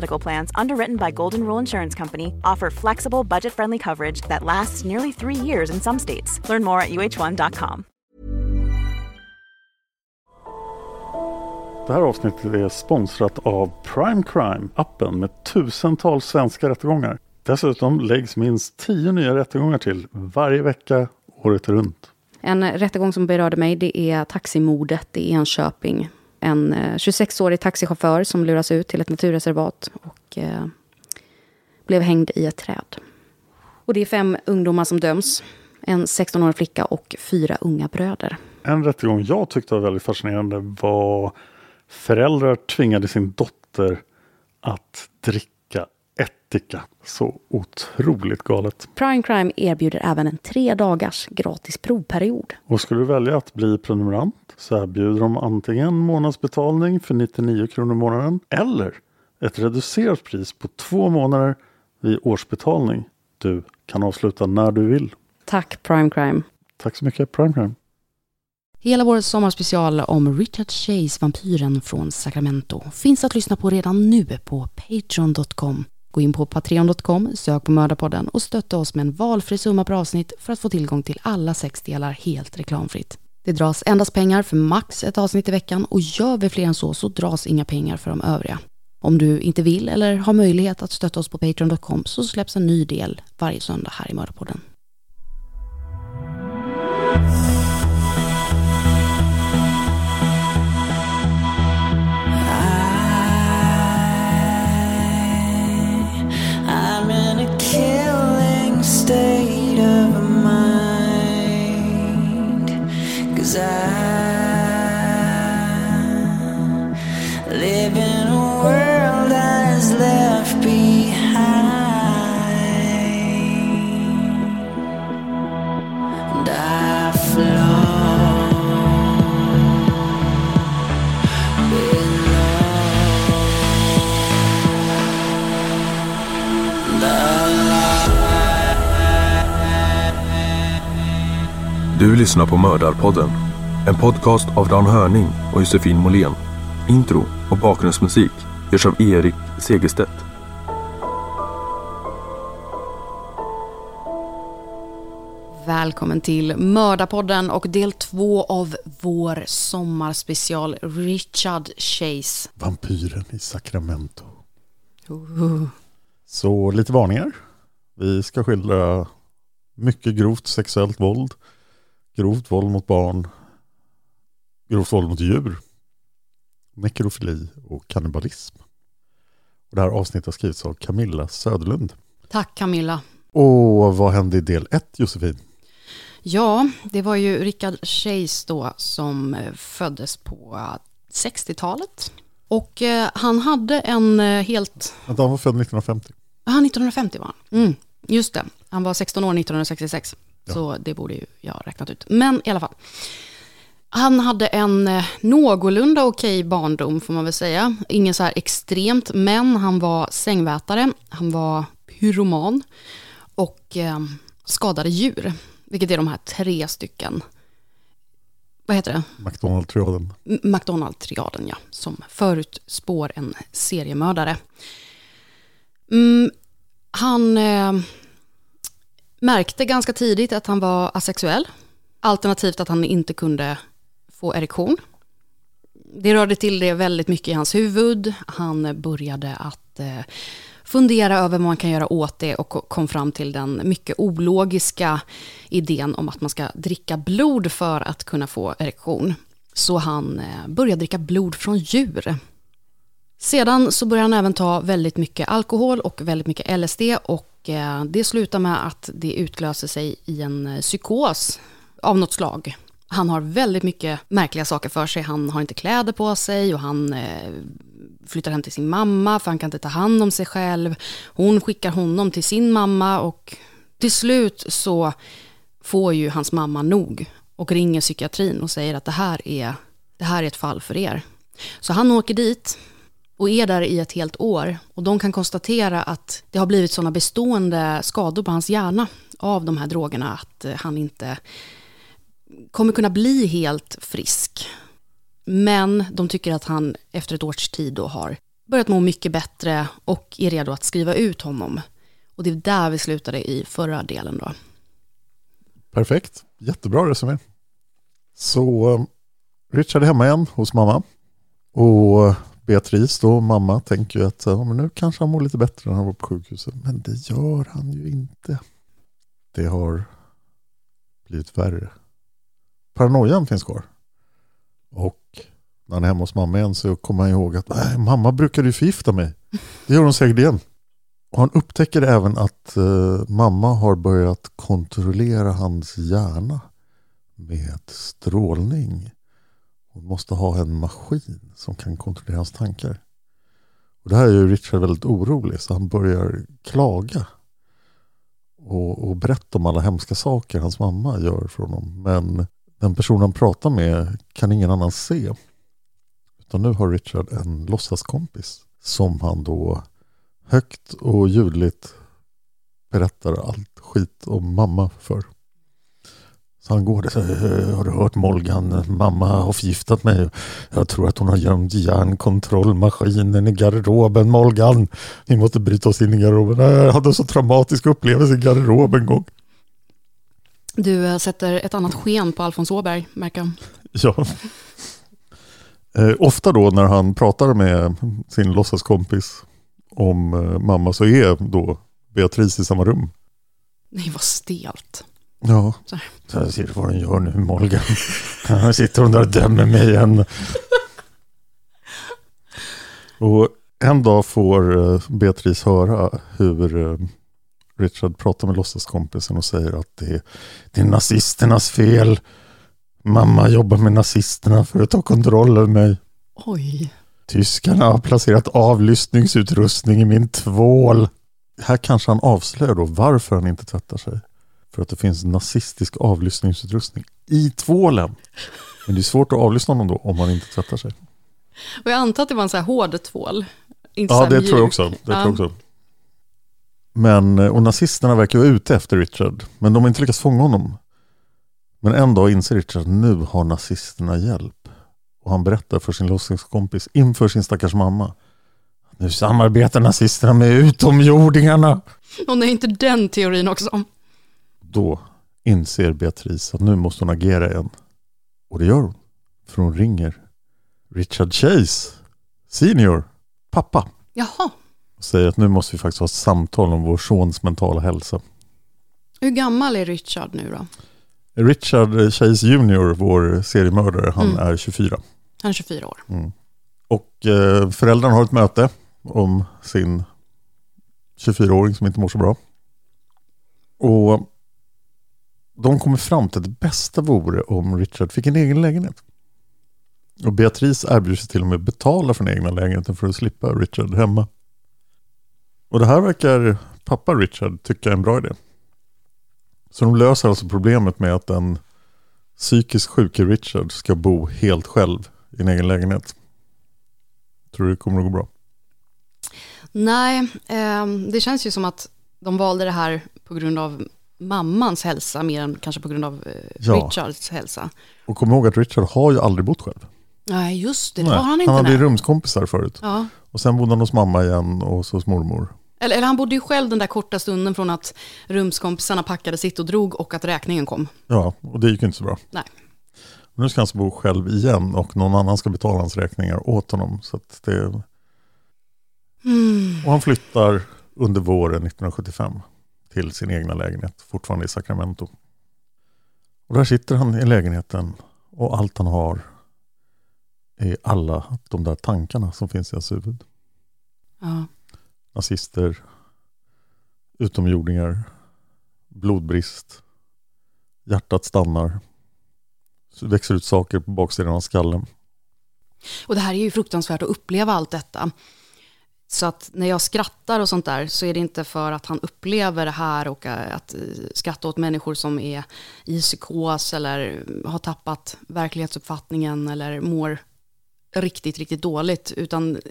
Medical Plans, underwritten by Golden Rule Insurance Company, offer flexible, budget friendly coverage that lasts nearly three years in some states. Learn more at uh1.com. Det här avsnittet är sponsrat av Prime Crime, appen med tusentals svenska rättegångar. Dessutom läggs minst tio nya rättegångar till varje vecka, året runt. En rättegång som berörde mig det är taximordet i Enköping. En eh, 26-årig taxichaufför som luras ut till ett naturreservat och eh, blev hängd i ett träd. Och det är fem ungdomar som döms. En 16-årig flicka och fyra unga bröder. En rättegång jag tyckte var väldigt fascinerande var föräldrar tvingade sin dotter att dricka ättika. Så otroligt galet. Prime Crime erbjuder även en tre dagars gratis provperiod. Och skulle du välja att bli prenumerant så erbjuder de antingen månadsbetalning för 99 kronor i månaden eller ett reducerat pris på två månader vid årsbetalning. Du kan avsluta när du vill. Tack Prime Crime. Tack så mycket Prime Crime. Hela vår sommarspecial om Richard Chase, vampyren från Sacramento, finns att lyssna på redan nu på Patreon.com. Gå in på Patreon.com, sök på Mördarpodden och stötta oss med en valfri summa per avsnitt för att få tillgång till alla sex delar helt reklamfritt. Det dras endast pengar för max ett avsnitt i veckan och gör vi fler än så så dras inga pengar för de övriga. Om du inte vill eller har möjlighet att stötta oss på Patreon.com så släpps en ny del varje söndag här i Mördarpodden. Du lyssnar på Mördarpodden. En podcast av Dan Hörning och Josefin Måhlén. Intro och bakgrundsmusik görs av Erik Segerstedt. Välkommen till Mördarpodden och del två av vår sommarspecial Richard Chase. Vampyren i Sacramento. Så lite varningar. Vi ska skildra mycket grovt sexuellt våld, grovt våld mot barn, grovt våld mot djur, nekrofili och kannibalism. Och det här avsnittet har skrivits av Camilla Söderlund. Tack Camilla. Och vad hände i del 1 Josefin? Ja, det var ju Richard Chase då som eh, föddes på eh, 60-talet. Och eh, han hade en eh, helt... Vänta, han var född 1950. Ja, 1950 var han. Mm, just det. Han var 16 år 1966. Så det borde ju jag ha räknat ut. Men i alla fall. Han hade en eh, någorlunda okej barndom får man väl säga. Ingen så här extremt, men han var sängvätare, han var pyroman och eh, skadade djur. Vilket är de här tre stycken, vad heter det? McDonald-triaden. McDonald-triaden, ja. Som förutspår en seriemördare. Mm, han eh, märkte ganska tidigt att han var asexuell. Alternativt att han inte kunde få erektion. Det rörde till det väldigt mycket i hans huvud. Han började att eh, fundera över vad man kan göra åt det och kom fram till den mycket ologiska idén om att man ska dricka blod för att kunna få erektion. Så han eh, började dricka blod från djur. Sedan så började han även ta väldigt mycket alkohol och väldigt mycket LSD och och eh, det slutar med att det utlöser sig i en eh, psykos av något slag. Han har väldigt mycket märkliga saker för sig. Han har inte kläder på sig och han eh, flyttar hem till sin mamma för han kan inte ta hand om sig själv. Hon skickar honom till sin mamma och till slut så får ju hans mamma nog och ringer psykiatrin och säger att det här är, det här är ett fall för er. Så han åker dit och är där i ett helt år och de kan konstatera att det har blivit sådana bestående skador på hans hjärna av de här drogerna att eh, han inte kommer kunna bli helt frisk. Men de tycker att han efter ett års tid då har börjat må mycket bättre och är redo att skriva ut honom. Och det är där vi slutade i förra delen då. Perfekt, jättebra resumé. Så eh, Richard är hemma igen hos mamma. Och eh, Beatrice då, mamma, tänker ju att ja, men nu kanske han mår lite bättre när han var på sjukhuset. Men det gör han ju inte. Det har blivit värre. Paranoian finns kvar. Och när han är hemma hos mamma igen så kommer han ihåg att Nej, mamma brukade ju förgifta mig. Det gör hon säkert igen. Och han upptäcker även att eh, mamma har börjat kontrollera hans hjärna med strålning. Hon måste ha en maskin som kan kontrollera hans tankar. Och det här är ju Richard väldigt orolig så han börjar klaga. Och, och berätta om alla hemska saker hans mamma gör för honom. Men den person han pratar med kan ingen annan se. Utan nu har Richard en låtsaskompis som han då högt och ljudligt berättar allt skit om mamma för. Han går där har du hört Molgan? Mamma har förgiftat mig. Jag tror att hon har gömt järnkontrollmaskinen i garderoben. Molgan, vi måste bryta oss in i garderoben. Jag hade så traumatisk upplevelse i garderoben en gång. Du eh, sätter ett annat sken på Alfons Åberg, märker jag. Ja. Eh, ofta då när han pratar med sin låtsaskompis om eh, mamma så är då Beatrice i samma rum. Nej, vad stelt. Ja. Jag ser vad den gör nu, Molgan. Här sitter hon där och dömer mig igen. Och en dag får eh, Beatrice höra hur eh, Richard pratar med låtsaskompisen och säger att det är, det är nazisternas fel. Mamma jobbar med nazisterna för att ta kontroll över mig. Oj. Tyskarna har placerat avlyssningsutrustning i min tvål. Här kanske han avslöjar då varför han inte tvättar sig. För att det finns nazistisk avlyssningsutrustning i tvålen. Men det är svårt att avlyssna honom då om man inte tvättar sig. Och jag antar att det var en så här hård tvål. Inte Ja, det mjuk. tror jag också. Det tror Ja. jag också. Men, eh, och nazisterna verkar vara ute efter Richard. Men de har inte lyckats fånga honom. Men en dag inser Richard att nu har nazisterna hjälp. Och han berättar för sin låtsaskompis inför sin stackars mamma. Nu samarbetar nazisterna med utomjordingarna. Och nej, inte den teorin också. Då inser Beatrice att nu måste hon agera igen. Och det gör hon. För hon ringer Richard Chase, senior, pappa. Jaha. Och säger att nu måste vi faktiskt ha ett samtal om vår sons mentala hälsa. Hur gammal är Richard nu då? Richard Chase Jr, vår seriemördare, han Mm. är 24. Han är 24 år. Och eh, föräldrarna har ett möte om sin 24-åring som inte mår så bra. Och de kommer fram till att det bästa vore om Richard fick en egen lägenhet. Och Beatrice erbjuder sig till och med att betala för den egna lägenheten för att slippa Richard hemma. Och det här verkar pappa Richard tycka är en bra idé. Så de löser alltså problemet med att en psykiskt sjuke Richard ska bo helt själv i en egen lägenhet. Tror du det kommer att gå bra? Nej, eh, det känns ju som att de valde det här på grund av mammans hälsa mer än kanske på grund av eh, Ja. Richards hälsa. Och kom ihåg att Richard har ju aldrig bott själv. Nej, just det, det var han inte. hade nej. rumskompisar förut. Ja. Och sen bodde han hos mamma igen och så hos mormor. Eller, eller han bodde ju själv den där korta stunden från att rumskompisarna packade sitt och drog och att räkningen kom. Ja, och det gick ju inte så bra. Nej. Nu ska han alltså bo själv igen och någon annan ska betala hans räkningar åt honom. Så det... Mm. Och han flyttar under våren 1975 till sin egna lägenhet, fortfarande i Sacramento. Och där sitter han i lägenheten och allt han har är alla de där tankarna som finns i hans huvud. Ja. nazister, utomjordingar, blodbrist, hjärtat stannar, växer ut saker på baksidan av skallen. Och det här är ju fruktansvärt att uppleva allt detta. Så att när jag skrattar och sånt där så är det inte för att han upplever det här och eh, att eh, skratta åt människor som är i psykos eller har tappat verklighetsuppfattningen eller mår riktigt, riktigt dåligt. Utan eh,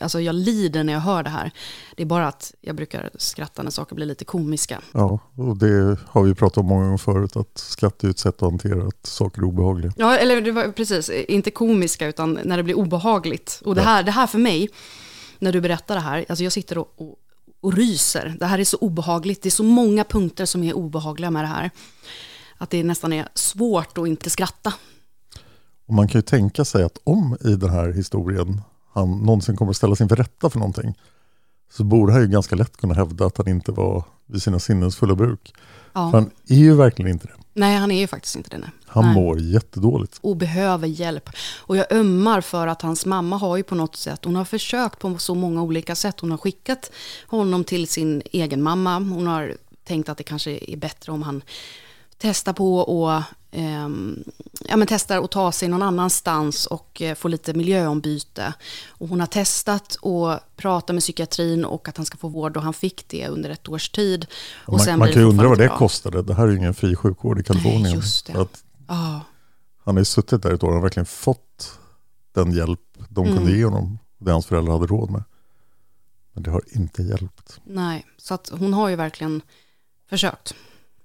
alltså jag lider när jag hör det här. Det är bara att jag brukar skratta när saker blir lite komiska. Ja, och det har vi pratat om många gånger förut, att skratt är ett sätt att hantera att saker är obehagliga. Ja, eller det var precis, inte komiska utan när det blir obehagligt. Och det här, det här för mig, när du berättar det här, alltså jag sitter och, och, och ryser. Det här är så obehagligt, det är så många punkter som är obehagliga med det här. Att det nästan är svårt att inte skratta. Och man kan ju tänka sig att om i den här historien han någonsin kommer att ställas inför rätta för någonting så borde han ju ganska lätt kunna hävda att han inte var vid sina sinnens fulla bruk. Ja. För han är ju verkligen inte det. Nej, han är ju faktiskt inte det. Nej. Han Nej. mår jättedåligt. och behöver hjälp. Och jag ömmar för att hans mamma har ju på något sätt, hon har försökt på så många olika sätt. Hon har skickat honom till sin egen mamma. Hon har tänkt att det kanske är bättre om han testar på och ehm, ja, men testar att ta sig någon annanstans och eh, få lite miljöombyte. Och hon har testat att prata med psykiatrin och att han ska få vård och han fick det under ett års tid. Och man man kan ju undra vad det bra. kostade. Det här är ju ingen fri sjukvård i Kalifornien. just det. Att Ja, han har ju suttit där ett år och har verkligen fått den hjälp de kunde Mm. ge honom. Det hans föräldrar hade råd med. Men det har inte hjälpt. nej, så att hon har ju verkligen försökt.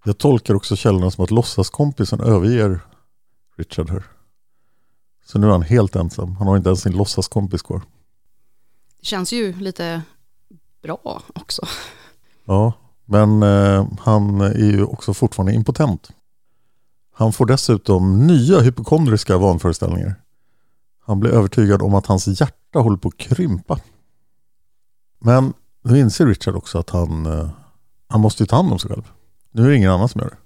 Jag tolkar också källorna som att låtsaskompisen överger Richard här. Så nu är han helt ensam. Han har inte ens sin låtsaskompis kvar. Det känns ju lite bra också. Ja, men eh, han är ju också fortfarande impotent. Han får dessutom nya hypokondriska vanföreställningar. Han blir övertygad om att hans hjärta håller på att krympa. Men nu inser Richard också att han, eh, han måste ju ta hand om sig själv. Nu är det ingen annan som gör det.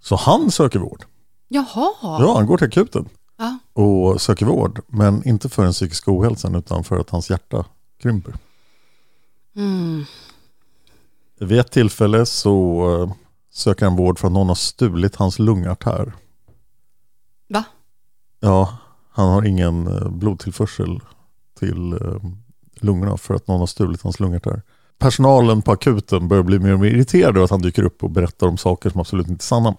Så han söker vård. Jaha. Ja, han går till akuten Ja. och söker vård. Men inte för den psykiska ohälsan utan för att hans hjärta krymper. Mm. Vid ett tillfälle så eh, söker han vård för att någon har stulit hans lungartär. Va? Ja, han har ingen eh, blodtillförsel till eh, lungorna för att någon har stulit hans lungartär. Personalen på akuten börjar bli mer och mer irriterade över att han dyker upp och berättar om saker som absolut inte är sanna.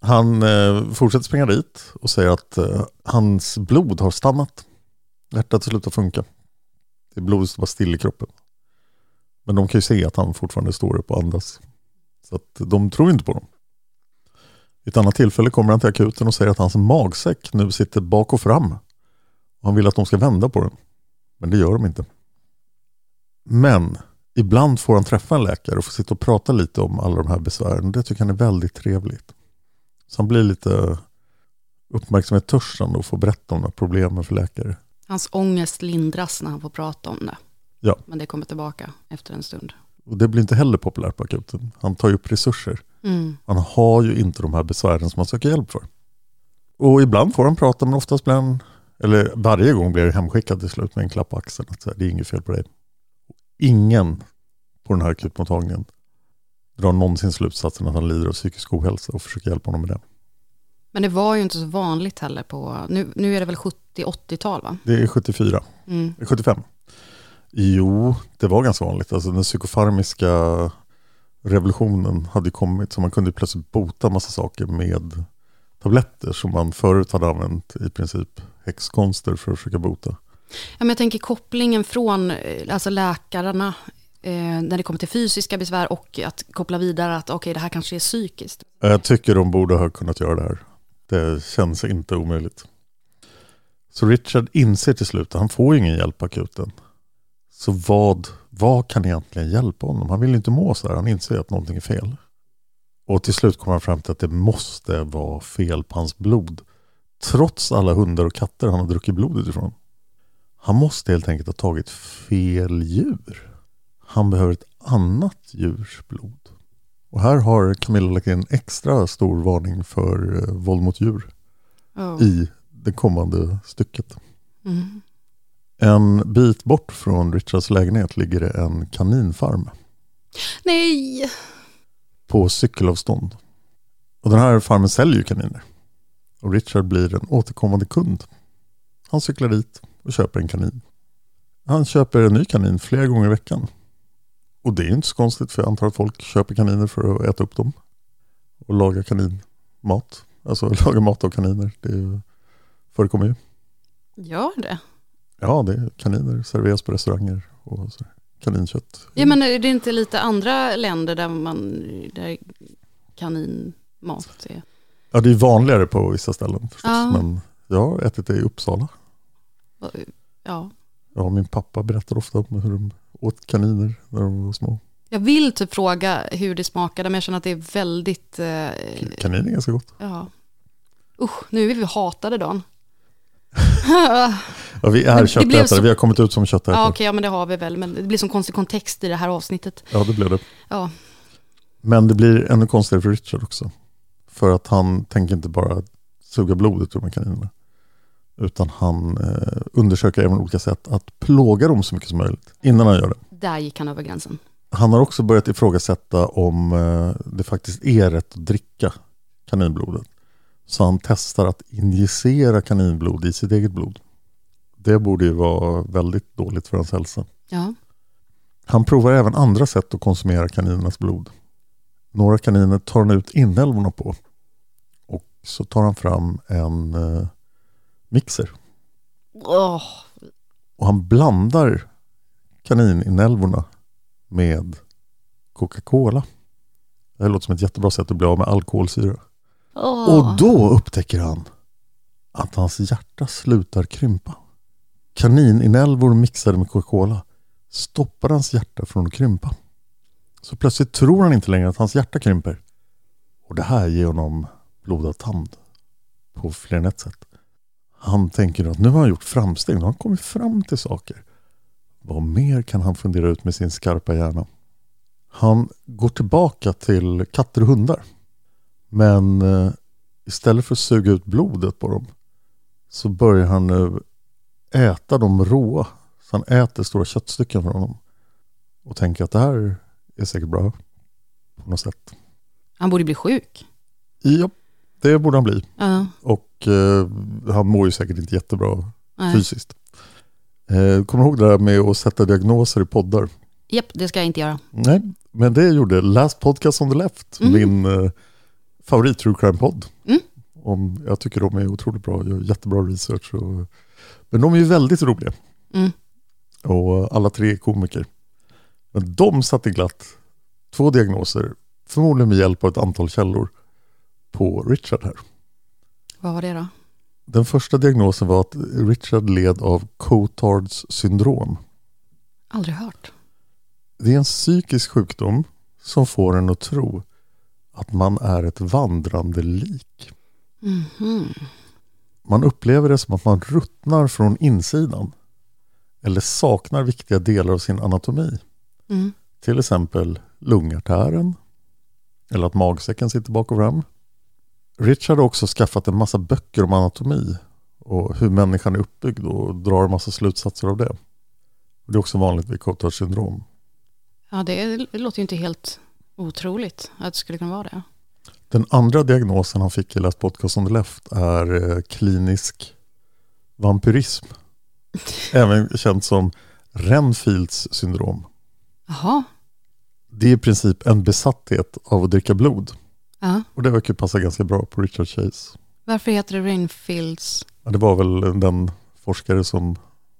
Han eh, fortsätter springa dit och säger att eh, hans blod har stannat. Hjärtat slutar funka. Det är blodet som var still i kroppen. Men de kan ju se att han fortfarande står upp och andas. Så att de tror inte på dem. Vid ett annat tillfälle kommer han till akuten och säger att hans magsäck nu sitter bak och fram. Och han vill att de ska vända på den. Men det gör de inte. Men ibland får han träffa en läkare och få sitta och prata lite om alla de här besvären. Det tycker han är väldigt trevligt. Så han blir lite uppmärksamhetstörstande och får berätta om de här problemen för läkare. Hans ångest lindras när han får prata om det. Ja. Men det kommer tillbaka efter en stund. Och det blir inte heller populärt på akuten. Han tar ju upp resurser. Mm. Han har ju inte de här besvären som han söker hjälp för. Och ibland får han prata men oftast blir han, eller varje gång blir han hemskickad till slut med en klapp på axeln. Att det är inget fel på dig. Ingen på den här akutmottagningen drar någonsin slutsatsen att han lider av psykisk ohälsa och försöker hjälpa honom med det. Men det var ju inte så vanligt heller på, nu, nu är det väl 70-80-tal va? Det är 74, Mm. 75. Jo, det var ganska vanligt. Alltså den psykofarmiska revolutionen hade kommit så man kunde plötsligt bota massa saker med tabletter som man förut hade använt i princip häxkonster för att försöka bota. Ja, men jag tänker kopplingen från eh, alltså läkarna eh, när det kommer till fysiska besvär och att koppla vidare att okej, det här kanske är psykiskt. Jag tycker de borde ha kunnat göra det här. Det känns inte omöjligt. Så Richard inser till slut att han får ju ingen hjälp på akuten. Så vad, vad kan egentligen hjälpa honom? Han vill ju inte må så här. Han inser att någonting är fel. Och till slut kommer han fram till att det måste vara fel på hans blod. Trots alla hundar och katter han har druckit blodet ifrån. Han måste helt enkelt ha tagit fel djur. Han behöver ett annat djurs blod. Och här har Camilla lagt in en extra stor varning för eh, våld mot djur Oh. i det kommande stycket. Mm. En bit bort från Richards lägenhet ligger det en kaninfarm Nej! på cykelavstånd. Och den här farmen säljer ju kaniner. Och Richard blir en återkommande kund. Han cyklar dit och köper en kanin. Han köper en ny kanin flera gånger i veckan. Och det är inte så konstigt för jag antar att folk köper kaniner för att äta upp dem. Och laga kaninmat. Alltså laga mat av kaniner. Det förekommer ju. Gör det? Ja, det är kaniner serveras på restauranger och så. kaninkött. Ja, men är det inte lite andra länder där man, där kaninmat är? Ja, det är vanligare på vissa ställen förstås. Ja. Men jag har ätit det i Uppsala. Ja. Ja, min pappa berättar ofta om hur de åt kaniner när de var små. Jag vill typ fråga hur det smakade, men jag känner att det är väldigt... Eh, Kanin är ganska gott. ja. Usch, nu är vi hatade Dan. Ja, vi är köttätare, så- vi har kommit ut som köttätare. Ja, Ja, okej, ja, men det har vi väl, men det blir som konstig kontext i det här avsnittet. det blev det. Ja, Men det blir ännu konstigare för Richard också. För att han tänker inte bara suga blodet ur de kaninerna. Utan han eh, undersöker även olika sätt att plåga dem så mycket som möjligt innan han gör det. där gick han över gränsen. Han har också börjat ifrågasätta om eh, det faktiskt är rätt att dricka kaninblodet. Så han testar att injicera kaninblod i sitt eget blod. Det borde ju vara väldigt dåligt för hans hälsa. Ja, Han provar även andra sätt att konsumera kaninernas blod. Några kaniner tar han ut inälvorna på. Och så tar han fram en eh, mixer. Åh, Och han blandar kanininälvorna med Coca-Cola. Det här låter som ett jättebra sätt att bli av med alkoholsyra. åh. Och då upptäcker han att hans hjärta slutar krympa. Kanininälvor mixade med Coca-Cola stoppar hans hjärta från att krympa. Så plötsligt tror han inte längre att hans hjärta krymper. Och det här ger honom blodad tand på fler än ett sätt. Han tänker att nu har han gjort framsteg, nu har han kommit fram till saker. Vad mer kan han fundera ut med sin skarpa hjärna? Han går tillbaka till katter och hundar. Men eh, istället för att suga ut blodet på dem så börjar han nu äta dem råa. Så han äter stora köttstycken från dem. Och tänker att det här är säkert bra på något sätt. Han borde bli sjuk. Ja, det borde han bli. Ja, Och eh, han mår ju säkert inte jättebra nej. fysiskt. Eh, kommer du ihåg det där med att sätta diagnoser i poddar? Japp, det ska jag inte göra. Nej, men det gjorde Last Podcast on the Left, Mm. min eh, favorit true crime-podd. Mm. Om, jag tycker de är otroligt bra, gör jättebra research. Och, men de är ju väldigt roliga. Mm. Och alla tre är komiker. Men de satte glatt två diagnoser, förmodligen med hjälp av ett antal källor, på Richard här. Vad var det då? Den första diagnosen var att Richard led av Cotards syndrom. Aldrig hört. Det är en psykisk sjukdom som får en att tro att man är ett vandrande lik. Mhm. Man upplever det som att man ruttnar från insidan eller saknar viktiga delar av sin anatomi. Mm. Till exempel lungartären eller att magsäcken sitter bak och fram. Richard har också skaffat en massa böcker om anatomi och hur människan är uppbyggd och drar en massa slutsatser av det. Det är också vanligt vid Cotards syndrom. Ja, det, det låter ju inte helt otroligt att det skulle kunna vara det. Den andra diagnosen han fick i Last Podcast on the Left är eh, klinisk vampyrism. Även känt som Renfields syndrom. Jaha, Det är i princip en besatthet av att dricka blod. Ja. Och det verkar passa ganska bra på Richard Chase. Varför heter det Rainfields? Ja, det var väl den forskare som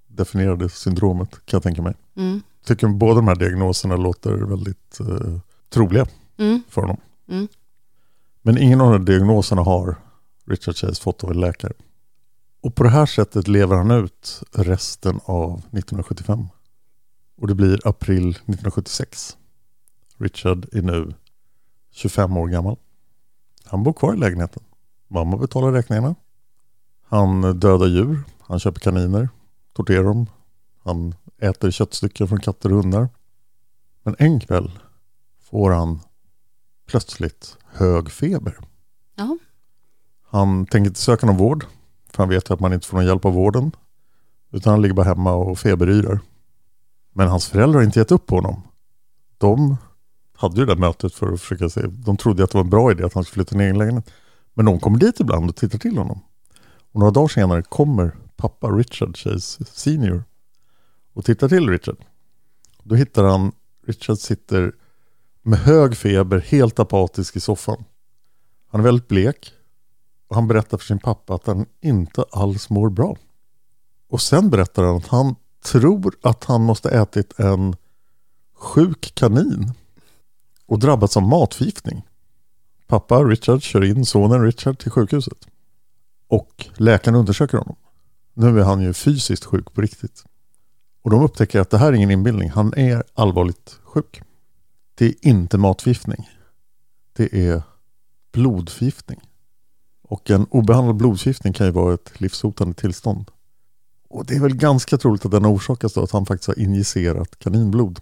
definierade syndromet kan jag tänka mig. Mm. Tycker båda de här diagnoserna låter väldigt eh, troliga Mm. för honom. Mm. Men ingen av de här diagnoserna har Richard Chase fått av en läkare. Och på det här sättet lever han ut resten av 1975. Och det blir april 1976. Richard är nu 25 år gammal. Han bor kvar i lägenheten. Mamma betalar räkningarna. Han dödar djur. Han köper kaniner. Torterar dem. Han äter köttstycken från katter och hundar. Men en kväll får han plötsligt hög feber. Ja. Han tänker inte söka någon vård. För han vet att man inte får någon hjälp av vården. Utan han ligger bara hemma och feberyrar. Men hans föräldrar har inte gett upp på honom. De hade ju det där mötet för att försöka se. De trodde att det var en bra idé att han skulle flytta till en lägenhet. Men de kommer dit ibland och tittar till honom. Och några dagar senare kommer pappa Richard Chase senior och tittar till Richard. Då hittar han Richard sitter med hög feber, helt apatisk i soffan. Han är väldigt blek och han berättar för sin pappa att han inte alls mår bra. Och sen berättar han att han tror att han måste ätit en sjuk kanin och drabbats av matförgiftning. Pappa Richard kör in sonen Richard till sjukhuset. Och läkaren undersöker honom. Nu är han ju fysiskt sjuk på riktigt. Och de upptäcker att det här är ingen inbildning. Han är allvarligt sjuk. Det är inte matförgiftning. Det är blodförgiftning. Och en obehandlad blodförgiftning kan ju vara ett livshotande tillstånd. Och det är väl ganska troligt att den har orsakats av att han faktiskt har injicerat kaninblod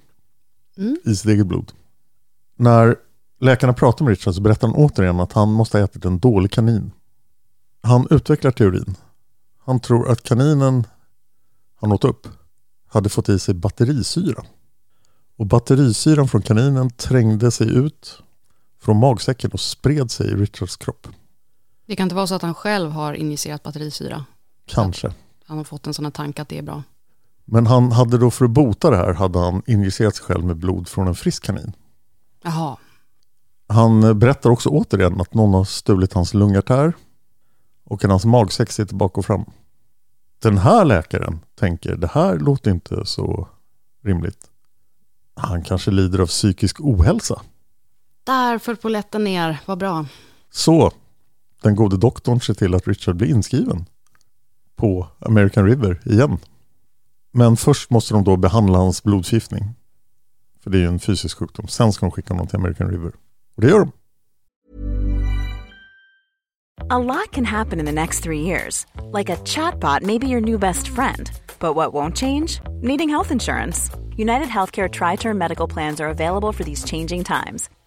Mm. i sitt eget blod. När läkarna pratar med Richard så berättar han återigen att han måste ha ätit en dålig kanin. Han utvecklar teorin. Han tror att kaninen han åt upp hade fått i sig batterisyra. Och batterisyran från kaninen trängde sig ut från magsäcken och spred sig i Richards kropp. Det kan inte vara så att han själv har injicerat batterisyra. Kanske. Han har fått en sån här tanke att det är bra. Men han hade då för att bota det här hade han injicerat sig själv med blod från en frisk kanin. Jaha, Han berättar också återigen att någon har stulit hans lungartär och att hans magsäck sitter bak och fram. Den här läkaren tänker det här låter inte så rimligt. Han kanske lider av psykisk ohälsa. där föll polletten ner, vad bra. Så den gode doktorn ser till att Richard blir inskriven på American River igen. Men först måste de då behandla hans blodförgiftning. För det är ju en fysisk sjukdom. Sen ska de skicka honom till American River. Och det gör de. A lot can happen in the next three years. Like a chatbot may be your new best friend. But what won't change? Needing health insurance. United Healthcare Tri Term Medical Plans are available for these changing times.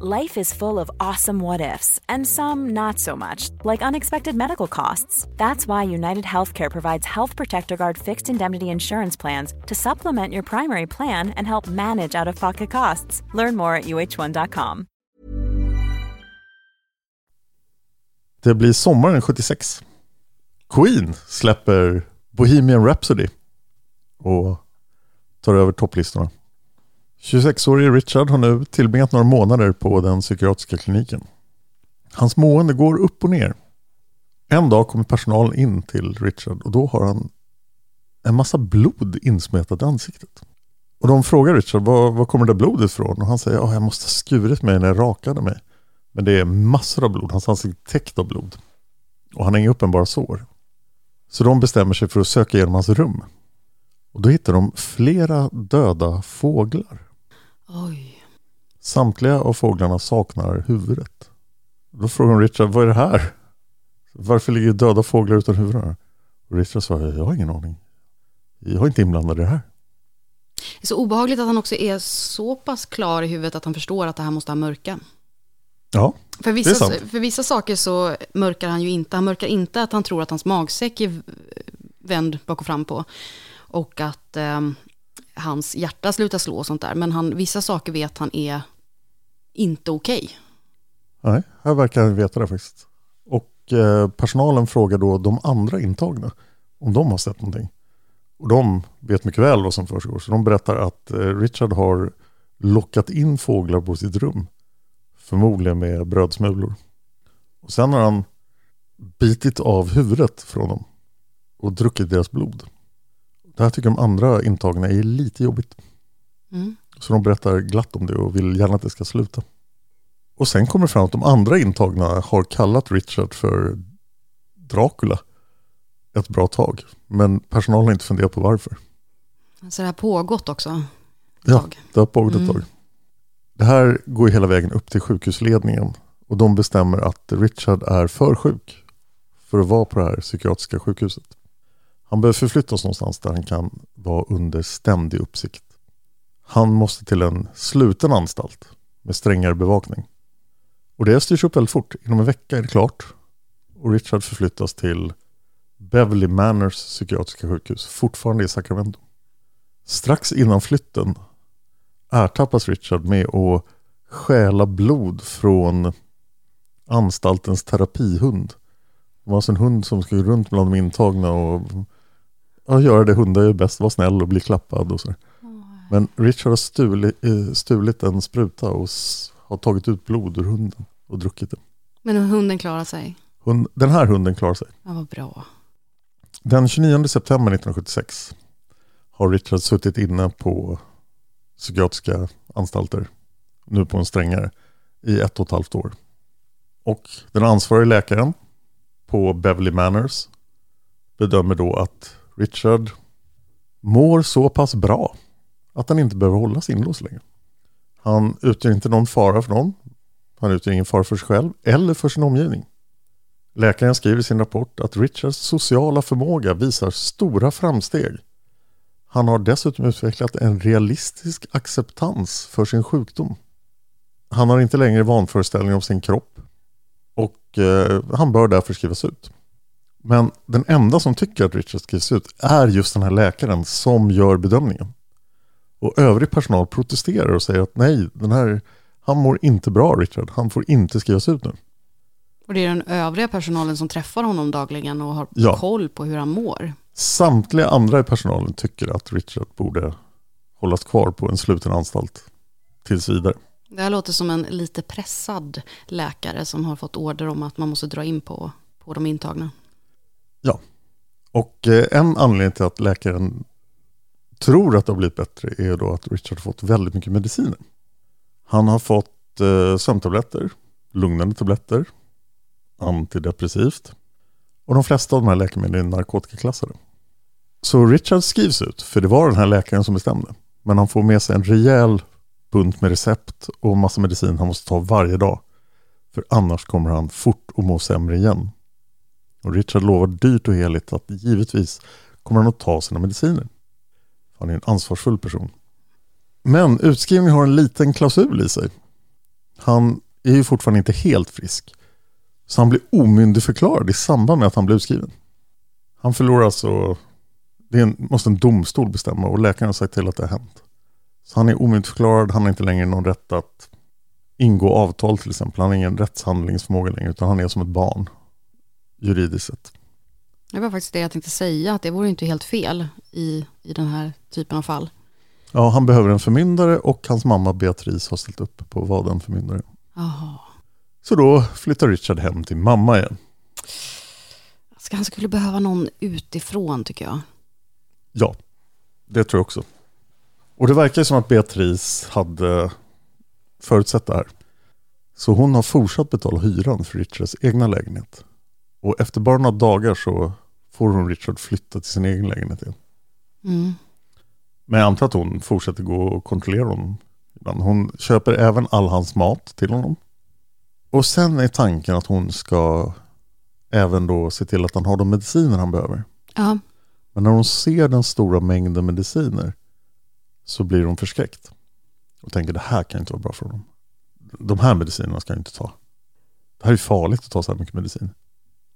Life is full of awesome what ifs, and some not so much, like unexpected medical costs. That's why United Healthcare provides Health Protector Guard fixed indemnity insurance plans to supplement your primary plan and help manage out of pocket costs. Learn more at uh1.com. Det blir sommaren 76. Queen släpper Bohemian Rhapsody och tar över topplistorna. 26-årige Richard har nu tillbringat några månader på den psykiatriska kliniken. Hans mående går upp och ner. En dag kommer personalen in till Richard och då har han en massa blod insmetat i ansiktet. Och de frågar Richard, var, var kommer det blodet ifrån? Och han säger, oh, jag måste ha skurit mig när jag rakade mig. Men det är massor av blod, hans ansikte är täckt av blod. Och han har inga uppenbara sår. Så de bestämmer sig för att söka igenom hans rum. Och då hittar de flera döda fåglar. Oj. Samtliga av fåglarna saknar huvudet. Då frågar de Richard, vad är det här? Varför ligger döda fåglar utan huvuden här? Och Richard svarar, jag har ingen aning. Jag är inte inblandad i det här. Det är så obehagligt att han också är så pass klar i huvudet att han förstår att det här måste ha mörka. Ja, För Det är vissa, sant. för vissa saker så mörkar han ju inte. Han mörkar inte att han tror att hans magsäck är vänd bak och fram på. Och att ehm, hans hjärta slutar slå och sånt där. Men han, vissa saker vet han är inte okej. nej, här verkar han veta det faktiskt. Och eh, personalen frågar då de andra intagna om de har sett någonting. Och de vet mycket väl vad som försiggår. Så de berättar att eh, Richard har lockat in fåglar på sitt rum. Förmodligen med brödsmulor. Och sen har han bitit av huvudet från dem. Och druckit deras blod. Det här tycker de andra intagna är lite jobbigt. Mm. Så de berättar glatt om det och vill gärna att det ska sluta. Och sen kommer det fram att de andra intagna har kallat Richard för Dracula ett bra tag. Men personalen har inte funderat på varför. Så det har pågått också. ett Ja, tag. det har pågått ett Mm. tag. Det här går hela vägen upp till sjukhusledningen och de bestämmer att Richard är för sjuk för att vara på det här psykiatriska sjukhuset. Han behöver förflyttas någonstans där han kan vara under ständig uppsikt. Han måste till en sluten anstalt med strängare bevakning. Och det styrs upp väldigt fort. Inom en vecka är det klart. Och Richard förflyttas till Beverly Manors psykiatriska sjukhus, fortfarande i Sacramento. Strax innan flytten ertappas Richard med att stjäla blod från anstaltens terapihund. Det var alltså en hund som skulle runt bland de intagna och ja, göra det hundar gör bäst, vara snäll och bli klappad och så. Men Richard har stulit, eh, stulit en spruta och har tagit ut blod ur hunden och druckit det. Men hunden klarar sig. Hund, den här hunden klarar sig. Ja, vad bra. Den 29 september 1976 har Richard suttit inne på psykiatriska anstalter, nu på en strängare, i ett och ett halvt år. Och den ansvariga läkaren på Beverly Manors bedömer då att Richard mår så pass bra att han inte behöver hållas inlåst längre. Han utgör inte någon fara för någon. Han utgör ingen fara för sig själv eller för sin omgivning. Läkaren skriver i sin rapport att Richards sociala förmåga visar stora framsteg. Han har dessutom utvecklat en realistisk acceptans för sin sjukdom. Han har inte längre vanföreställning om sin kropp och eh, han bör därför skrivas ut. Men den enda som tycker att Richard skrivs ut är just den här läkaren som gör bedömningen. Och övrig personal protesterar och säger att nej, den här, han mår inte bra Richard, han får inte skrivas ut nu. Och det är den övriga personalen som träffar honom dagligen och har Ja. koll på hur han mår. Samtliga andra i personalen tycker att Richard borde hållas kvar på en sluten anstalt tills vidare. Det här låter som en lite pressad läkare som har fått order om att man måste dra in på, på de intagna. Ja, Och eh, en anledning till att läkaren tror att det har blivit bättre är då att Richard har fått väldigt mycket mediciner. Han har fått eh, sömntabletter, lugnande tabletter, antidepressivt och de flesta av de här läkemedlen är narkotikaklassade. Så Richard skrivs ut, för det var den här läkaren som bestämde. Men han får med sig en rejäl bunt med recept och massa medicin han måste ta varje dag. För annars kommer han fort att må sämre igen. Och Richard lovar dyrt och heligt att givetvis kommer han att ta sina mediciner. Han är en ansvarsfull person. Men utskrivningen har en liten klausul i sig. Han är ju fortfarande inte helt frisk. Så han blir omyndigförklarad i samband med att han blir utskriven. Han förlorar alltså, det en, måste en domstol bestämma och läkaren har sagt till att det har hänt. Så han är omyndigförklarad, han har inte längre någon rätt att ingå avtal till exempel. Han har ingen rättshandlingsförmåga längre utan han är som ett barn juridiskt sett. Det var faktiskt det jag tänkte säga, att det vore inte helt fel i, i den här typen av fall. Ja, han behöver en förmyndare och hans mamma Beatrice har ställt upp på att vara den förmyndare. Jaha. Så då flyttar Richard hem till mamma igen. Ska han skulle behöva någon utifrån tycker jag. Ja, det tror jag också. Och det verkar som att Beatrice hade förutsett det här. Så hon har fortsatt betala hyran för Richards egna lägenhet. Och efter bara några dagar så får hon Richard flytta till sin egen lägenhet igen. Mm. Men jag antar att hon fortsätter gå och kontrollera honom. Hon köper även all hans mat till honom. Och sen är tanken att hon ska även då se till att han har de mediciner han behöver. Ja, Men när hon ser den stora mängden mediciner så blir hon förskräckt. Och tänker det här kan inte vara bra för honom. De här medicinerna ska jag inte ta. Det här är farligt att ta så här mycket medicin.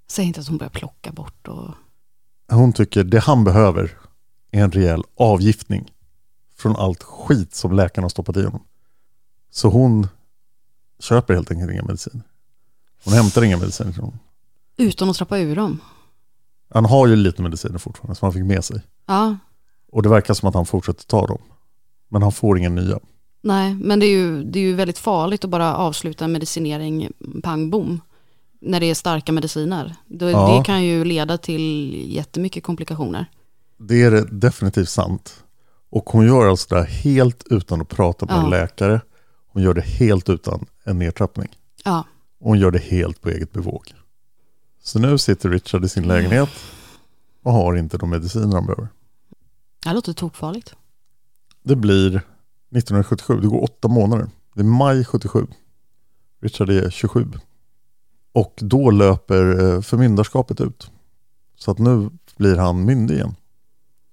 Säg inte att hon börjar plocka bort och... Hon tycker det han behöver är en rejäl avgiftning från allt skit som läkarna har stoppat i honom. Så hon köper helt enkelt inga mediciner. Hon hämtar inga mediciner till honom. Utan att trappa ur dem. Han har ju lite mediciner fortfarande som han fick med sig. Ja, Och det verkar som att han fortsätter ta dem. Men han får inga nya. nej, men det är, ju, det är ju väldigt farligt att bara avsluta medicinering pang bom. När det är starka mediciner. Det, Ja. det kan ju leda till jättemycket komplikationer. Det är definitivt sant. Och hon gör alltså det här helt utan att prata med Ja. en läkare. Hon gör det helt utan en nedtrappning. Ja. Och hon gör det helt på eget bevåg. Så nu sitter Richard i sin lägenhet och har inte de mediciner han behöver. Det här låter tokfarligt. Det blir 1977, det går åtta månader. Det är maj 77. Richard är 27. Och då löper eh, förmyndarskapet ut. Så att nu blir han myndig igen.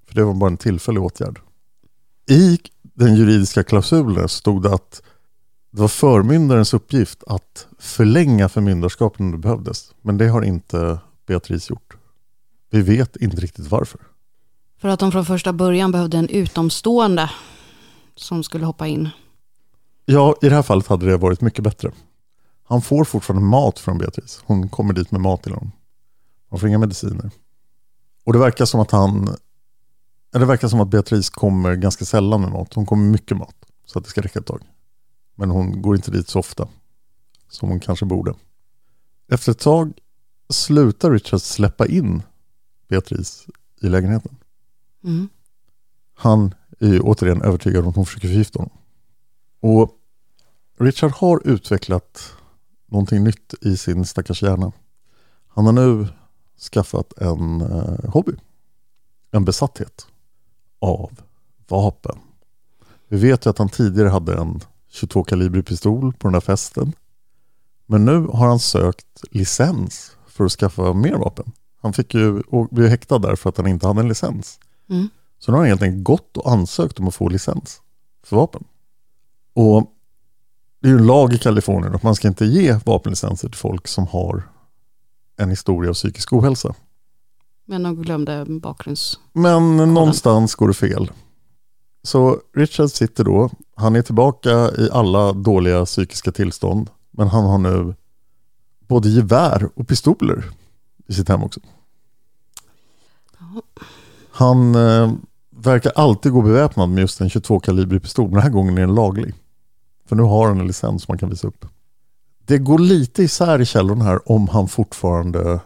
För det var bara en tillfällig åtgärd. I den juridiska klausulen stod det att det var förmyndarens uppgift att förlänga förmyndarskapet om det behövdes. Men det har inte Beatrice gjort. Vi vet inte riktigt varför. För att de från första början behövde en utomstående som skulle hoppa in. Ja, i det här fallet hade det varit mycket bättre. Han får fortfarande mat från Beatrice. Hon kommer dit med mat till honom. Han får inga mediciner. Och det verkar som att han... Det verkar som att Beatrice kommer ganska sällan med mat. Hon kommer mycket mat. Så att det ska räcka ett tag. Men hon går inte dit så ofta. Som hon kanske borde. Efter ett tag slutar Richard släppa in Beatrice i lägenheten. Mm. Han är återigen övertygad om att hon försöker förgifta honom. Och Richard har utvecklat någonting nytt i sin stackars hjärna. Han har nu skaffat en eh, hobby. En besatthet av vapen. Vi vet ju att han tidigare hade en 22 kalibrig pistol på den där festen. Men nu har han sökt licens för att skaffa mer vapen. Han fick ju och blev häktad där för att han inte hade en licens. Mm. Så nu har han helt enkelt gått och ansökt om att få licens för vapen. Och det är ju en lag i Kalifornien att man ska inte ge vapenlicenser till folk som har en historia av psykisk ohälsa. Men de glömde bakgrunds... Men någonstans går det fel. Så Richard sitter då, han är tillbaka i alla dåliga psykiska tillstånd, men han har nu både gevär och pistoler i sitt hem också. Han eh, verkar alltid gå beväpnad med just en 22 kalibrig pistol, men den här gången är den laglig. För nu har han en licens som man kan visa upp. Det går lite isär i källorna här om han fortfarande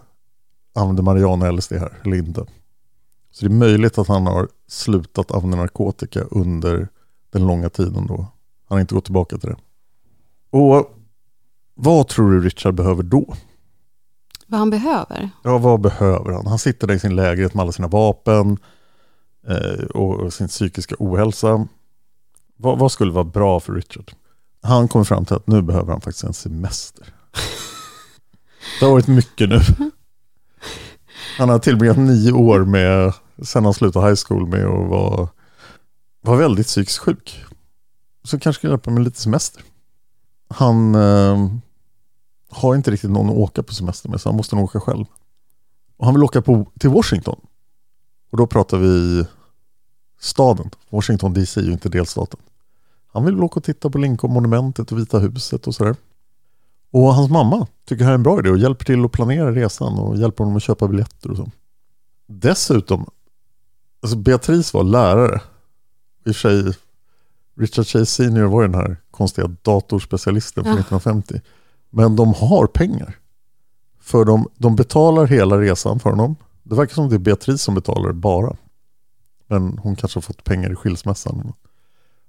använder marijuana LSD här eller inte. Så det är möjligt att han har slutat använda narkotika under den långa tiden då. Han har inte gått tillbaka till det. Och vad tror du Richard behöver då? Vad han behöver? Ja, vad behöver han? Han sitter där i sin lägenhet med alla sina vapen eh, och sin psykiska ohälsa. Vad, vad skulle vara bra för Richard? Han kommer fram till att nu behöver han faktiskt en semester. Det har varit mycket nu. Han har tillbringat nio år med, sen han slutade high school med att vara, var väldigt psykiskt sjuk. Så kanske kan hjälpa med lite semester. Han eh, har inte riktigt någon att åka på semester med så han måste nog åka själv. Och han vill åka på, till Washington. Och då pratar vi staden. Washington DC är ju inte delstaten. Han vill åka och titta på Lincoln-monumentet och Vita huset och sådär. Och hans mamma tycker det här är en bra idé och hjälper till att planera resan och hjälper honom att köpa biljetter och så. Dessutom, alltså Beatrice var lärare. I och för sig, Richard Chase Senior var ju den här konstiga datorspecialisten från Ja. 1950. Men de har pengar. För de, de betalar hela resan för honom. Det verkar som det är Beatrice som betalar bara. Men hon kanske har fått pengar i skilsmässan.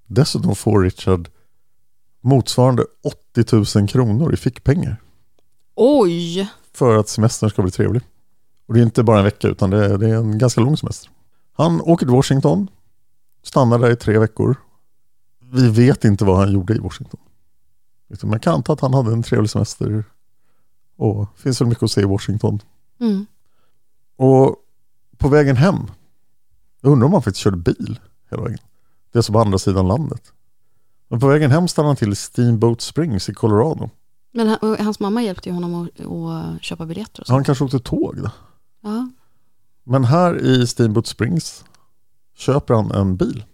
Dessutom får Richard motsvarande 80 000 kronor i fickpengar Oj! för att semestern ska bli trevlig. Och det är inte bara en vecka utan det är, det är en ganska lång semester. Han åker till Washington, stannar där i tre veckor. Vi vet inte vad han gjorde i Washington. Man kan anta att han hade en trevlig semester och det finns väl mycket att se i Washington. Mm. Och på vägen hem, jag undrar om han faktiskt körde bil hela vägen. Det är alltså på andra sidan landet. Men på vägen hem stannar han till Steamboat Springs i Colorado. Men han, hans mamma hjälpte ju honom att, att köpa biljetter och så. han kanske åkte tåg då. Ja. Men här i Steamboat Springs köper han en bil.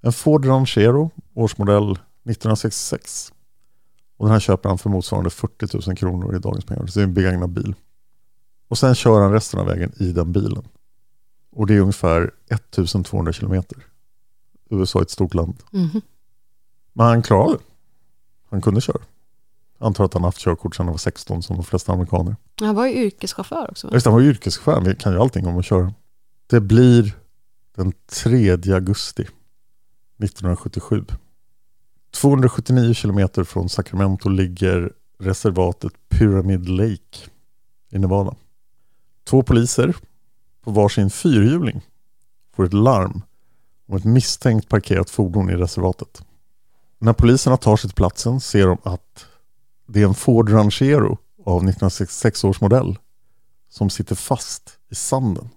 En Ford Ranchero, årsmodell 1966. Och den här köper han för motsvarande 40 000 kronor i dagens pengar. Så det är en begagnad bil. Och sen kör han resten av vägen i den bilen. Och det är ungefär 1200 kilometer. USA är ett stort land. Mhm. Men han klarade det. Han kunde köra. Jag antar att han haft körkort sedan han var 16 som de flesta amerikaner. Han var ju yrkeschaufför också. va? Just han var ju yrkeschaufför, han kan ju allting om att köra. Det blir den 3 augusti 1977. 279 kilometer från Sacramento ligger reservatet Pyramid Lake i Nevada. Två poliser på varsin fyrhjuling får ett larm om ett misstänkt parkerat fordon i reservatet. När poliserna tar sig till platsen ser de att det är en Ford Ranchero av 1966 års modell som sitter fast i sanden.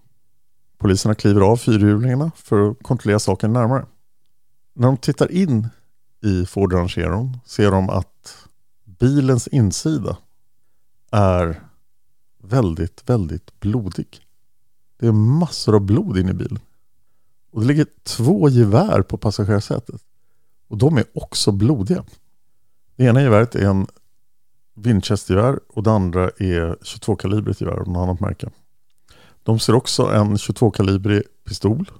Poliserna kliver av fyrhjulingarna för att kontrollera saken närmare. När de tittar in i Ford Rancheron ser de att bilens insida är väldigt, väldigt blodig. Det är massor av blod inne i bilen. Och det ligger två gevär på passagerarsätet. Och de är också blodiga. Det ena geväret är en Winchester-gevär och det andra är 22-kalibrigt gevär av något annat märke. De ser också en 22-kalibrig pistol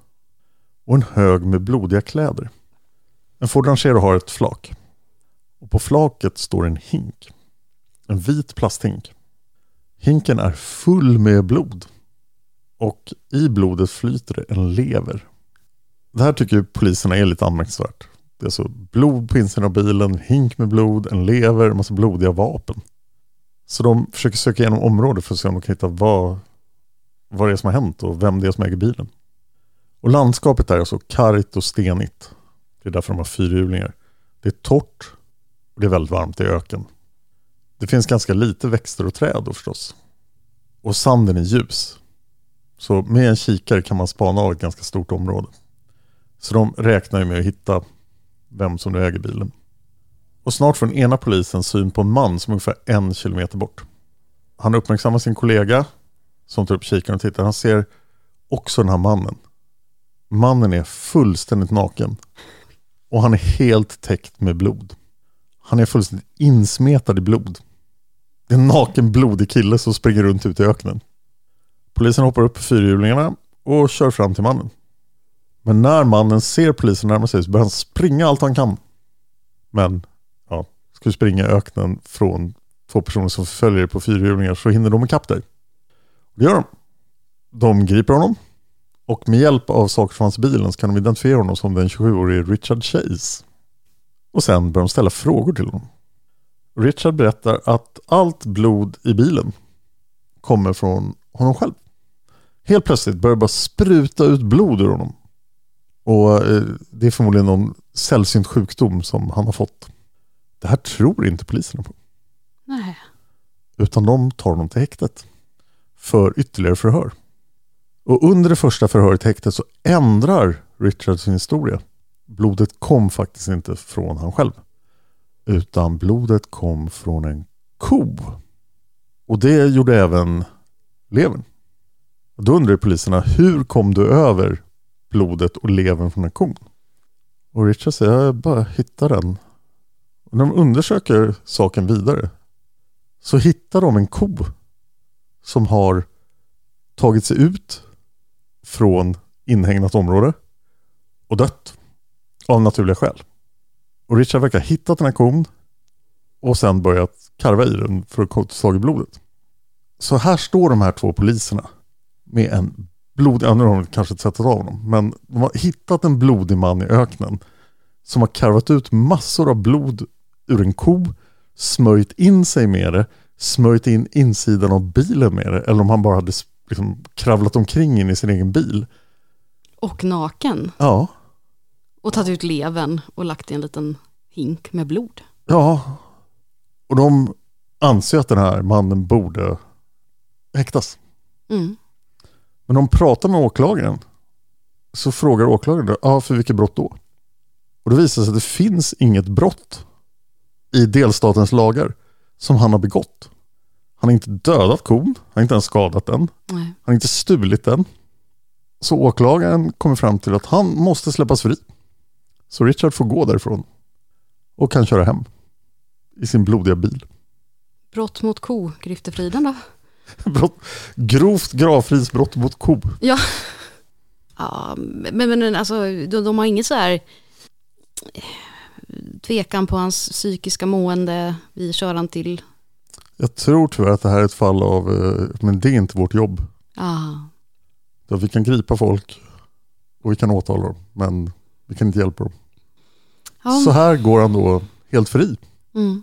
och en hög med blodiga kläder. En Ford Ranchero har ett flak. Och på flaket står en hink. En vit plasthink. Hinken är full med blod. Och i blodet flyter det en lever. Det här tycker poliserna är lite anmärkningsvärt. Det är alltså blod på insidan av bilen, hink med blod, en lever, en massa blodiga vapen. Så de försöker söka igenom området för att se om de kan hitta vad, vad det är som har hänt och vem det är som äger bilen. Och landskapet där är alltså kargt och stenigt. Det är därför de har fyrhjulingar. Det är torrt och det är väldigt varmt i öken. Det finns ganska lite växter och träd då förstås. Och sanden är ljus. Så med en kikare kan man spana av ett ganska stort område. Så de räknar ju med att hitta vem som nu äger bilen. Och snart får den ena polisen syn på en man som är ungefär en kilometer bort. Han uppmärksammar sin kollega som tar upp kikaren och tittar. Han ser också den här mannen. Mannen är fullständigt naken. Och han är helt täckt med blod. Han är fullständigt insmetad i blod. Det är en naken blodig kille som springer runt ute i öknen. Polisen hoppar upp på fyrhjulingarna och kör fram till mannen. Men när mannen ser polisen närma sig så börjar han springa allt han kan. Men, ja, ska du springa i öknen från två personer som följer på fyrhjulingar så hinner de ikapp dig. Det gör de. De griper honom och med hjälp av saker som fanns i bilen så kan de identifiera honom som den 27-årige Richard Chase. Och sen börjar de ställa frågor till honom. Richard berättar att allt blod i bilen kommer från honom själv. Helt plötsligt börjar det bara spruta ut blod ur honom. Och eh, det är förmodligen någon sällsynt sjukdom som han har fått. Det här tror inte poliserna på. Nej. Utan de tar honom till häktet. För ytterligare förhör. Och under det första förhöret i häktet så ändrar Richard sin historia. Blodet kom faktiskt inte från han själv. Utan blodet kom från en ko. Och det gjorde även levern. Då undrar poliserna, hur kom du över blodet och levern från en kon? Och Richard säger, jag bara hittar den. Och när de undersöker saken vidare så hittar de en ko som har tagit sig ut från inhägnat område och dött av naturliga skäl. Och Richard verkar ha hittat den här kon och sen börjat karva i den för att få tag i blodet. Så här står de här två poliserna med en blodig, ja nu har de kanske inte sett av honom, men de har hittat en blodig man i öknen som har karvat ut massor av blod ur en ko, smörjt in sig med det, smörjt in insidan av bilen med det, eller om han bara hade liksom kravlat omkring in i sin egen bil. Och naken. Ja, Och tagit ut levern och lagt i en liten hink med blod. ja. Och de anser att den här mannen borde häktas. Mm. Men de pratar med åklagaren så frågar åklagaren då, för vilket brott då? Och då visar det sig att det finns inget brott i delstatens lagar som han har begått. Han har inte dödat kon, han har inte ens skadat den, Nej. han har inte stulit den. Så åklagaren kommer fram till att han måste släppas fri. Så Richard får gå därifrån och kan köra hem i sin blodiga bil. Brott mot ko, griftefriden då? Brott, grovt gravfridsbrott mot ko. Ja. Ja, men, men alltså, de, de har inget så här eh, tvekan på hans psykiska mående. Vi kör han till, Jag tror tyvärr att det här är ett fall av, eh, men det är inte vårt jobb. ah, Så vi kan gripa folk och vi kan åtala dem, men vi kan inte hjälpa dem. Ja. Så här går han då helt fri. Mm.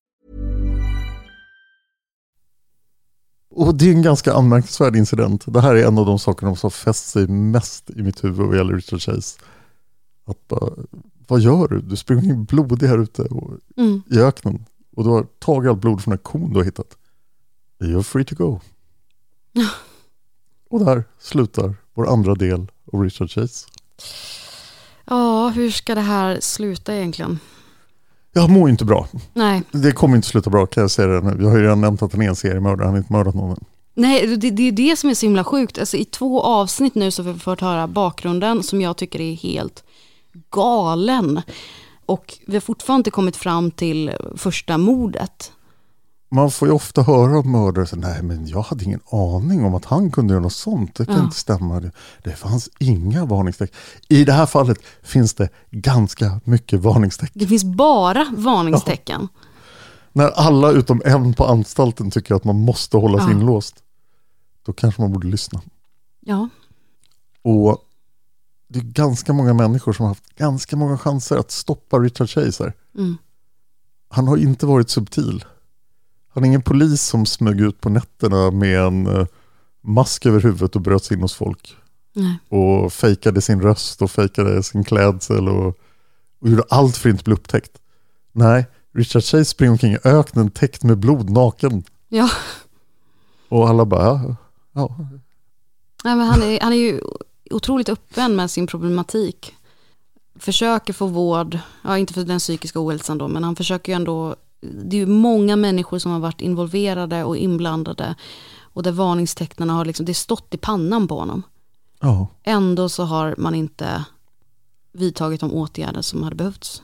Och det är en ganska anmärkningsvärd incident. Det här är en av de sakerna som fäst sig mest i mitt huvud vad gäller Richard Chase. Att bara, vad gör du? Du springer blodig här ute och, Mm. i öknen. Och du har tagit allt blod från här kon du har hittat. You're free to go. och där slutar vår andra del av Richard Chase. Ja, hur ska det här sluta egentligen? Jag mår inte bra. Nej, Det kommer inte sluta bra kan jag säga det nu. Jag har ju redan nämnt att han är en seriemördare. Han har inte mördat någon än. Nej det, det är det som är så himla sjukt. Alltså, I två avsnitt nu så har vi fått höra bakgrunden som jag tycker är helt galen. Och vi har fortfarande inte kommit fram till första mordet. Man får ju ofta höra om mördare så nej men jag hade ingen aning om att han kunde göra något sånt. Det kan Ja. inte stämma. Det, det fanns inga varningstecken. I det här fallet finns det ganska mycket varningstecken. Det finns bara varningstecken. När alla utom en på anstalten tycker att man måste hålla sig Ja. inlåst. Då kanske man borde lyssna. Ja. Och det är ganska många människor som har haft ganska många chanser att stoppa Richard Chase här. Mm. Han har inte varit subtil. Han är ingen polis som smög ut på nätterna med en eh, mask över huvudet och bröt sig in hos folk. Nej. Och fejkade sin röst och fejkade sin klädsel och, och gjorde allt för att inte bli upptäckt. Nej, Richard Chase springer omkring i öknen täckt med blod, naken. Ja. Och alla bara, ja, ja. Nej, men han, är, han är ju otroligt öppen med sin problematik. Försöker få vård, ja inte för den psykiska ohälsan då, men han försöker ju ändå, det är ju många människor som har varit involverade och inblandade. Och där varningstecknen har liksom, det stått i pannan på honom. ja. Ändå så har man inte vidtagit de åtgärder som hade behövts.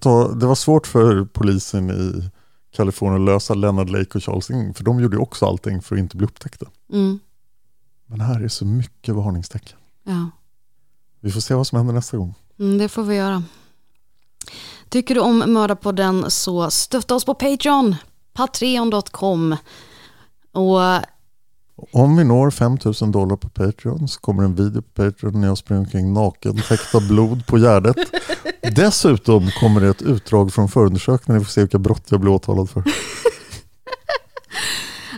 Tar, det var svårt för polisen i Kalifornien att lösa Leonard Lake och Charles Ng, för de gjorde också allting för att inte bli upptäckta. Mm, Men här är så mycket varningstecken. ja. Vi får se vad som händer nästa gång. Mm, det får vi göra. Tycker du om Mördarpodden så stötta oss på Patreon, patreon.com. Och Om vi når 5000 dollar på Patreon så kommer en video på Patreon när jag springer omkring naken täckt av blod på Gärdet. Dessutom kommer det ett utdrag från förundersökningen. Vi får se vilka brott jag blir åtalad för.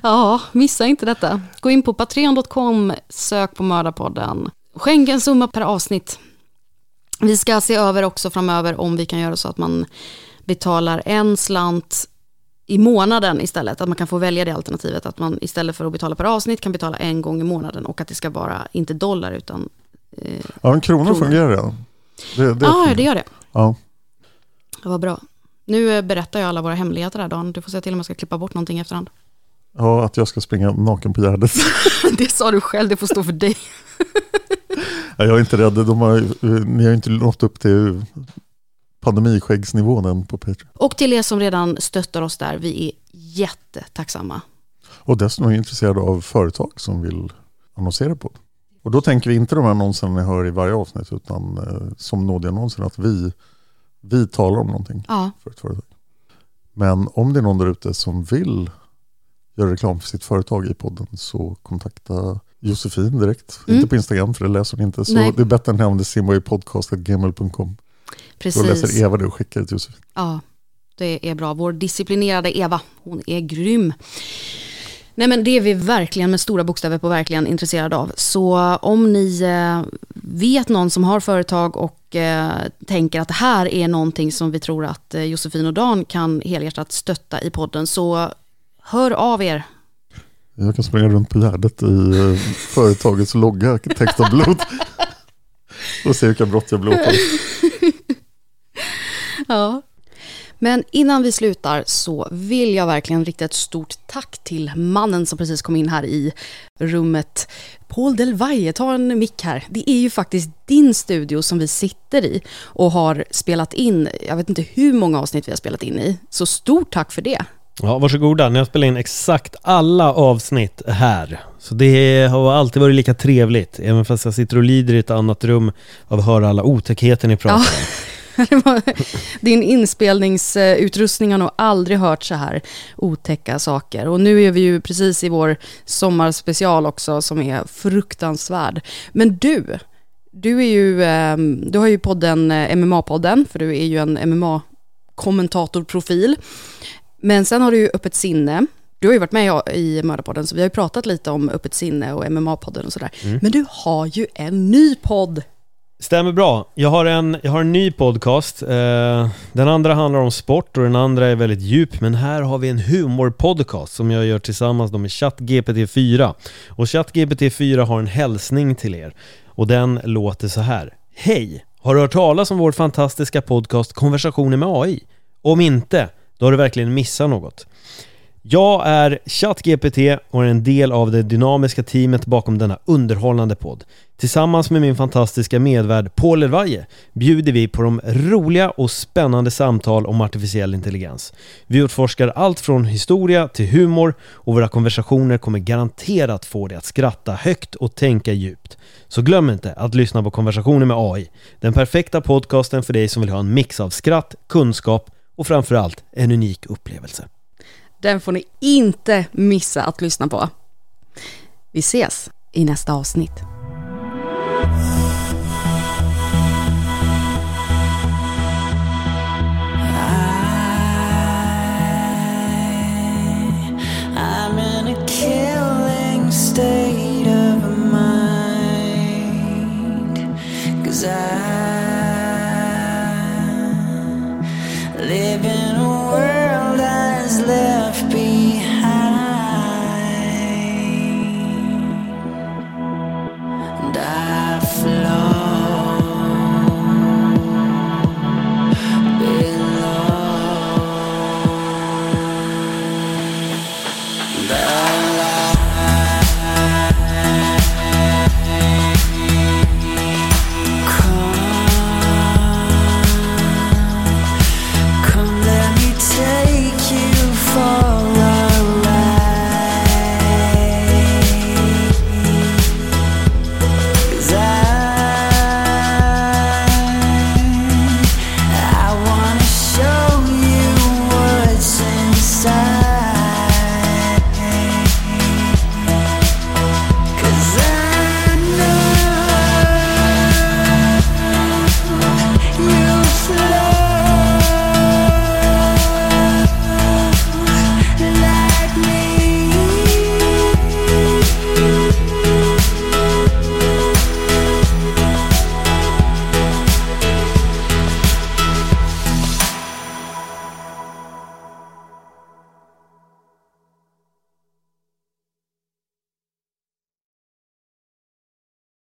ja, missa inte detta. Gå in på patreon.com, sök på Mördarpodden. Skänk en summa per avsnitt. Vi ska se över också framöver om vi kan göra så att man betalar en slant i månaden istället. Att man kan få välja det alternativet. Att man istället för att betala per avsnitt kan betala en gång i månaden. Och att det ska vara, inte dollar, utan... eh, Ja, en krona Kronor. fungerar redan. Det, det Ja, det gör det. Ja. Det var bra. Nu eh, berättar jag alla våra hemligheter här Dan. Du får se till om jag ska klippa bort någonting i efterhand. ja, att jag ska springa naken på Gärdet. Det sa du själv, det får stå för dig. Ja, jag är inte rädd. De har, ni har inte nått upp till pandemiskäggsnivån än på Patreon. Och till er som redan stöttar oss där, vi är jättetacksamma. Och dessutom är jag intresserad av företag som vill annonsera på. Och då tänker vi inte de här annonserna ni hör i varje avsnitt utan eh, som nådeannonser att vi, vi talar om någonting Ja, för ett företag. Men om det är någon där ute som vill göra reklam för sitt företag i podden så kontakta Josefin direkt. Mm. Inte på Instagram för det läser hon inte. Så Nej. det är bättre än att använda simwaypodcast.gmail.com. Då precis. läser Eva det och skickar det till Josefin. Ja, det är bra. Vår disciplinerade Eva, hon är grym. Nej men det är vi verkligen med stora bokstäver på verkligen intresserade av. Så om ni eh, vet någon som har företag och eh, tänker att det här är någonting som vi tror att eh, Josefin och Dan kan helhjärtat stötta i podden så hör av er. Jag kan springa runt på Gärdet i eh, företagets logga täckt av blod. och se vilka brott jag blir åtalad. Ja. Men innan vi slutar så vill jag verkligen rikta ett stort tack till mannen som precis kom in här i rummet. Paul Delvaye, ta en mick här. Det är ju faktiskt din studio som vi sitter i och har spelat in, jag vet inte hur många avsnitt vi har spelat in i. Så stort tack för det. Ja, varsågoda. Ni har spelat in exakt alla avsnitt här. Så det har alltid varit lika trevligt, även fast jag sitter och lider i ett annat rum av att höra alla otäckheter ni pratar om. Din inspelningsutrustning har nog aldrig hört så här otäcka saker. Och nu är vi ju precis i vår sommarspecial också som är fruktansvärd. Men du, du, är ju, ehm, du har ju podden eh, MMA-podden, för du är ju en MMA-kommentatorprofil. Men sen har du ju Öppet sinne. Du har ju varit med i Mördarpodden, så vi har ju pratat lite om Öppet sinne och MMA-podden och sådär. Men du har ju en ny podd. Stämmer bra. Jag har en, jag har en ny podcast. Eh, den andra handlar om sport och den andra är väldigt djup. Men här har vi en humorpodcast som jag gör tillsammans med ChatGPT4. Och ChatGPT4 har en hälsning till er. Och den låter så här. Hej! Har du hört talas om vår fantastiska podcast Konversationer med AI? Om inte, då har du verkligen missat något. Jag är ChatGPT och är en del av det dynamiska teamet bakom denna underhållande podd. Tillsammans med min fantastiska medvärd Paul Elvaje bjuder vi på de roliga och spännande samtal om artificiell intelligens. Vi utforskar allt från historia till humor och våra konversationer kommer garanterat få dig att skratta högt och tänka djupt. Så glöm inte att lyssna på Konversationer med AI, den perfekta podcasten för dig som vill ha en mix av skratt, kunskap och framförallt en unik upplevelse. Den får ni inte missa att lyssna på. Vi ses i nästa avsnitt.